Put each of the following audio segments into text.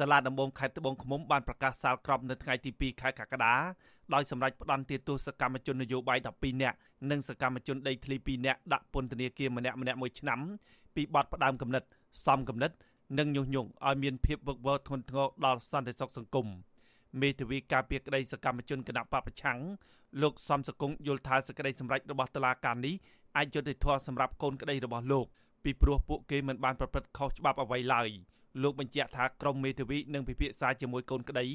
សាលាដំបងខេត្តត្បូងឃ្មុំបានប្រកាសសាលក្រមនៅថ្ងៃទី2ខែកក្កដាដោយសម្រេចផ្តន្ទាទោសសកម្មជននយោបាយ12នាក់និងសកម្មជនដីធ្លី2នាក់ដាក់ពន្ធនាគារម្នាក់ម្នាក់មួយឆ្នាំពីបទផ្ដាំគំនិតសំគំនិត និងញុះញង់ឲ្យមានភាពវឹកវរធ្ងន់ធ្ងរដល់សន្តិសុខសង្គមមេធាវីការពារក្តីសកម្មជនគណៈបពប្រឆាំងលោកសំសកុងយល់ថាសេចក្តីសម្រេចរបស់តុលាការនេះអាចយុត្តិធម៌សម្រាប់កូនក្តីរបស់លោកពីព្រោះពួកគេមិនបានប្រព្រឹត្តខុសច្បាប់អ្វីឡើយ លោកបញ្ជាក់ថាក្រមមេធាវីនឹងពិភាក្សាជាមួយកូនក្តី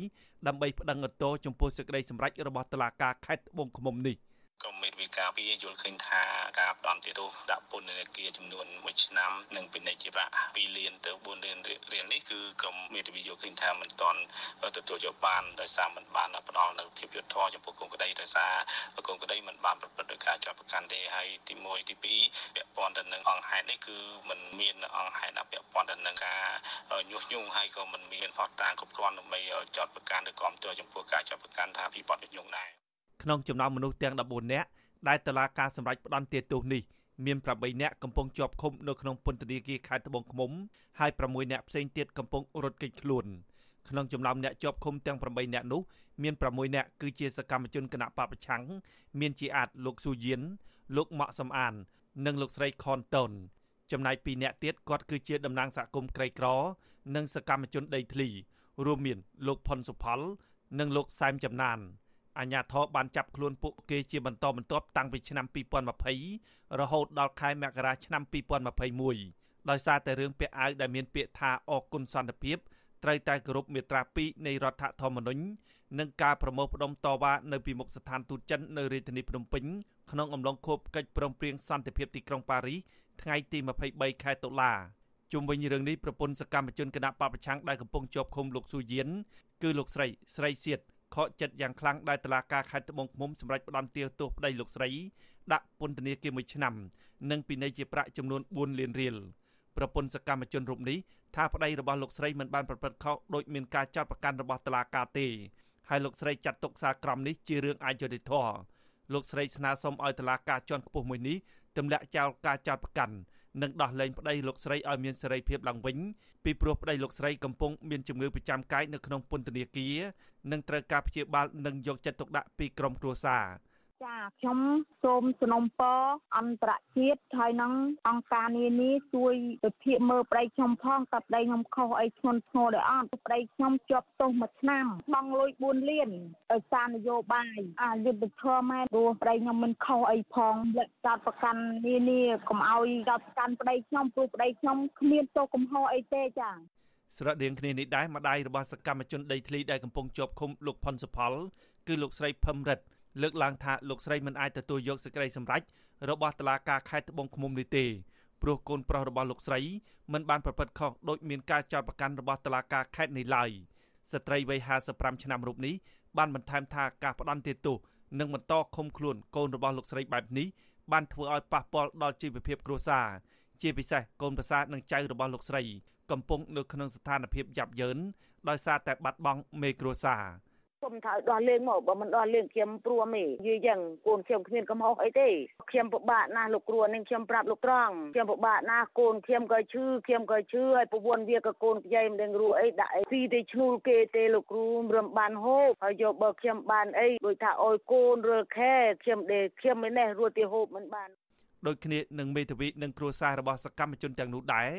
ដើម្បីប្តឹងឧទ្ធរចំពោះសេចក្តីសម្រេចរបស់តុលាការខេត្តត្បូងឃ្មុំនេះ។ ក្រមមេធាវីការពារយល់ឃើញថាការផ្ដំទាទោសដាក់ពន្ធនាគារចំនួន1ឆ្នាំនិងពិនិច្យជាប្រាក់2លានទៅ4លានរៀលនេះគឺក្រមមេធាវីយល់ឃើញថាមិនទាន់ទទួលយកបានដោយសារមិនបានផ្ដល់នៅភាពយុត្តិធម៌ចំពោះគុំក្តីដោយសារគុំក្តីមិនបានប្រព្រឹត្តដោយការចាប់ប្រកាន់ទេហើយទី1ទី2ពាក់ព័ន្ធទៅនឹងអង្គហេតុនេះគឺมันមានអង្គហេតុដែលពាក់ព័ន្ធទៅនឹងការញុះញង់ហើយក៏មិនមានផតតាងគ្រប់គ្រាន់ដើម្បីចាត់ប្រកាន់ឬគាំទ្រចំពោះការចាប់ប្រកាន់ថាពីបទញុះញង់ដែរ ក្នុងចំណោមមនុស្សទាំង14នាក់ដែលតឡាការសម្រេចផ្តន្ទាទោសនេះមាន8នាក់កំពុងជាប់ឃុំនៅក្នុងពន្ធនាគារខេត្តត្បូងឃ្មុំហើយ6នាក់ផ្សេងទៀតកំពុងរត់គេចខ្លួនក្នុងចំណោមអ្នកជាប់ឃុំទាំង8នាក់នោះមាន6នាក់គឺជាសកម្មជនគណៈបពប្រឆាំងមានជាអាចលោកស៊ូយៀនលោកម៉ាក់សំអាន និងលោកស្រីខនតូនចំណែក2នាក់ទៀតគាត់គឺជាតំណាងសហគមន៍ក្រីក្រ និងសកម្មជនដីធ្លីរួមមានលោកផុនសុផល និងលោកសែមចំណាន អាជ្ញាធរបានចាប់ខ្លួនពួកគេជាបន្តបន្ទាប់តាំងពីឆ្នាំ2020រហូតដល់ខែមករាឆ្នាំ2021ដោយសារតែរឿងពាក់អាវដែលមានពាក្យថាអគុណសន្តិភាពត្រូវតែគោរពមាត្រា2នៃរដ្ឋធម្មនុញ្ញនិងការប្រមូលផ្ដុំតវ៉ានៅពីមុខស្ថានទូតចិននៅរាជធានីភ្នំពេញក្នុងអំឡុងខួបកិច្ចព្រមព្រៀងសន្តិភាពទីក្រុងប៉ារីសថ្ងៃទី23ខែតុលាជុំវិញរឿងនេះប្រពន្ធសកម្មជនគណៈបពប្រឆាំងដែលកំពុងជាប់ឃុំលោកស៊ូយៀនគឺលោកស្រីស្រីសៀត ខកចិត្តយ៉ាងខ្លាំងដែលតឡាការខេត្តត្បូងឃ្មុំសម្រេចផ្តន្ទាទោសប្តីលោកស្រីដាក់ពន្ធនាគារមួយឆ្នាំ និងពិន័យជាប្រាក់ចំនួន4លានរៀលប្រពន្ធសកម្មជនរូបនេះថាប្តីរបស់លោកស្រីមិនបានប្រព្រឹត្តខុសដោយមានការចាត់ប្រកាន់របស់តុលាការទេហើយលោកស្រីចាត់ទុកសារក្រមនេះជារឿងអយុត្តិធម៌លោកស្រីស្នើសុំឲ្យតុលាការជាន់ខ្ពស់មួយនេះទម្លាក់ចោលការចោទប្រកាន់ និងដោះលែងប្តីលោកស្រីឲ្យមានសេរីភាពឡើងវិញពីព្រោះប្តីលោកស្រីកំពុងមានជំងឺប្រចាំកាយនៅក្នុងពន្ធនាគារនិងត្រូវការព្យាបាលនិងយកចិត្តទុកដាក់ពីក្រុមគ្រួសារ ចាខ្ញុំសូមสนុំពរអន្តរជាតិហើយនឹងអង្គការនានាជួយវិភាគមើលប្តីខ្ញុំផងតើប្តីខ្ញុំខុសអីធ្ងន់ធ្ងរដែរអត់ប្តីខ្ញុំជាប់ទោសមួយឆ្នាំបង់លុយ4លានដោយសារនយោបាយអាយុទ្ធធម៌ម៉ែព្រោះប្តីខ្ញុំមិនខុសអីផងលក្ខចាត់ប្រកាន់នានាកុំឲ្យចាត់ប្រកាន់ប្តីខ្ញុំព្រោះប្តីខ្ញុំគ្មានទោសកំហុសអីទេចាស្រដៀងគ្នានេះដែរម្ដាយរបស់សកម្មជនដីធ្លីដែលកំពុងជាប់ឃុំលោកផុនសុផលគឺលោកស្រីភឹមរិទ្ធ លើកឡើងថាលោកស្រីមិនអាចទទួលយកសេចក្តីសម្រេចរបស់តុលាការខេត្តត្បូងឃ្មុំនេះទេព្រោះកូនប្រុសរបស់លោកស្រីមិនបានប្រព្រឹត្តខុសដោយមានការចោទប្រកាន់របស់តុលាការខេត្តនេះឡើយស្ត្រីវ័យ55ឆ្នាំរូបនេះបានបន្ថែមថាការផ្ដន់ទោសនិងបន្តឃុំខ្លួនកូនរបស់លោកស្រីបែបនេះបានធ្វើឲ្យប៉ះពាល់ដល់ជីវភាពគ្រួសារជាពិសេសកូនប្រសានិងចៅរបស់លោកស្រី កំពុងនៅក្នុងស្ថានភាពយ៉ាប់យ៉ឺនដោយសារតែបាត់បង់មេគ្រួសារ គុំត្រូវដោះលែងមកបើមិនដោះលែងខ្ញុំព្រមទេនិយាយយ៉ាងកូនខ្ញុំគ្មានកំហុសអីទេខ្ញុំពិបាកណាស់លោកគ្រូនឹងខ្ញុំប្រាប់លោកត្រង់ខ្ញុំពិបាកណាស់កូនខ្ញុំក៏ឈឺខ្ញុំក៏ឈឺហើយប្រពន្ធវាក៏កូនខ្ចីមិនដឹងរੂអីដាក់អីស៊ីទេឈ្នួលគេទេលោកគ្រូរំបានហូបហើយយកបើខ្ញុំបានអីដូចថាអោយកូនរើខែខ្ញុំដេខ្ញុំមិននេះរੂទីហូបមិនបានដូចគ្នានឹងមេធាវីនិងគ្រួសាររបស់សកម្មជនទាំងនោះដែរ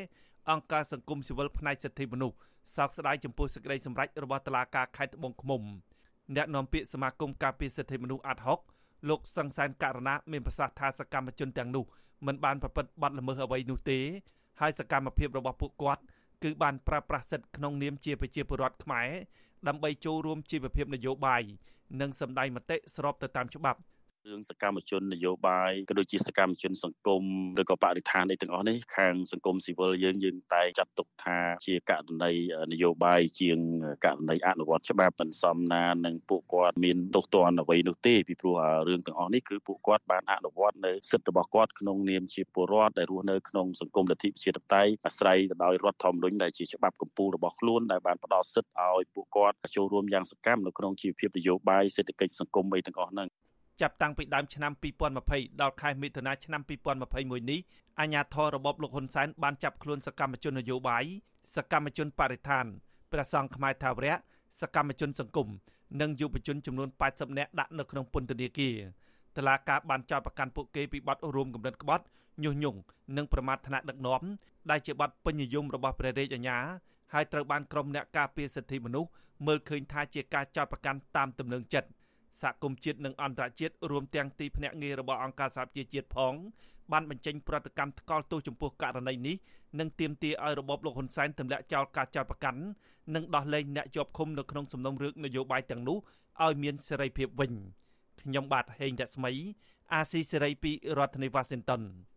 អង្គការសង្គមស៊ីវិលផ្នែកសិទ្ធិមនុស្សសោកស្ដាយចំពោះសេចក្តីសម្រេចរបស់តុលាការខេត្តត្បូងឃ្មុំអ្នកនាំពាក្យសមាគមការពារសិទ្ធិមនុស្សអាត់ហុកលោកសង្សានករណីមានប្រសាសន៍ថាសកម្មជនទាំងនោះមិនបានប្រព្រឹត្តបទល្មើសអ្វីនោះទេហើយសកម្មភាពរបស់ពួកគាត់គឺបានប្រើប្រាស់សិទ្ធិក្នុងនាមជាប្រជាពលរដ្ឋខ្មែរដើម្បីចូលរួមជីវភាពនយោបាយនិងសម្ដែងមតិស្របទៅតាមច្បាប់ រឿងសកម្មជននយោបាយក៏ដូចជាសកម្មជនសង្គមឬក៏បរិស្ថានអីទាំងអស់នេះខាងសង្គមស៊ីវិលយើងយើងតែចាត់ទុកថាជាករណីនយោបាយជាងករណីអនុវត្តច្បាប់មិនសមណានឹងពួកគាត់មានទោសទណ្ឌអ្វីនោះទេពីព្រោះរឿងទាំងអស់នេះគឺពួកគាត់បានអនុវត្តនៅសិទ្ធិរបស់គាត់ក្នុងនាមជាពលរដ្ឋដែលរស់នៅក្នុងសង្គមលទ្ធិប្រជាធិបតេយ្យអាស្រ័យទៅដោយរដ្ឋធម្មនុញ្ញដែលជាច្បាប់កម្ពុជារបស់ខ្លួនដែលបានផ្ដល់សិទ្ធិឲ្យពួកគាត់ចូលរួមយ៉ាងសកម្មនៅក្នុងជីវភាពនយោបាយសេដ្ឋកិច្ចសង្គមអីទាំងអស់ហ្នឹង ចាប់តាំងពីដើមឆ្នាំ2020ដល់ខែមិថុនាឆ្នាំ2021នេះអាជ្ញាធររបបលោកហ៊ុនសែនបានចាប់ខ្លួនសកម្មជននយោបាយសកម្មជនបរិស្ថានព្រះសង្ឃខ្មែរថាវរៈសកម្មជនសង្គមនិងយុវជនចំនួន80នាក់ដាក់នៅក្នុងពន្ធនាគារតឡាការបានចោទប្រកាន់ពួកគេពីបទរួមគំនិតក្បត់ញុះញង់និងប្រមាថថ្នាក់ដឹកនាំដែលជាបទពេញនិយមរបស់ព្រះរាជអាជ្ញាហើយត្រូវបានក្រុមអ្នកការពារសិទ្ធិមនុស្សមើលឃើញថាជាការចោទប្រកាន់តាមទំនឹងចិត្ត សហគមន៍ជាតិនិងអន្តរជាតិរួមទាំងទីភ្នាក់ងាររបស់អង្គការសហប្រជាជាតិផងបានបញ្ចេញប្រតិកម្មថ្កោលទោសចំពោះករណីនេះនិងទាមទារឲ្យរបបលោកហ៊ុនសែនទម្លាក់ចោលការចោទប្រកាន់និងដោះលែងអ្នកជាប់ឃុំនៅក្នុងសំណុំរឿងនយោបាយទាំងនោះឲ្យមានសេរីភាពវិញខ្ញុំបាទហេងរស្មី អាស៊ីសេរីពីរដ្ឋធានីវ៉ាស៊ីនតោន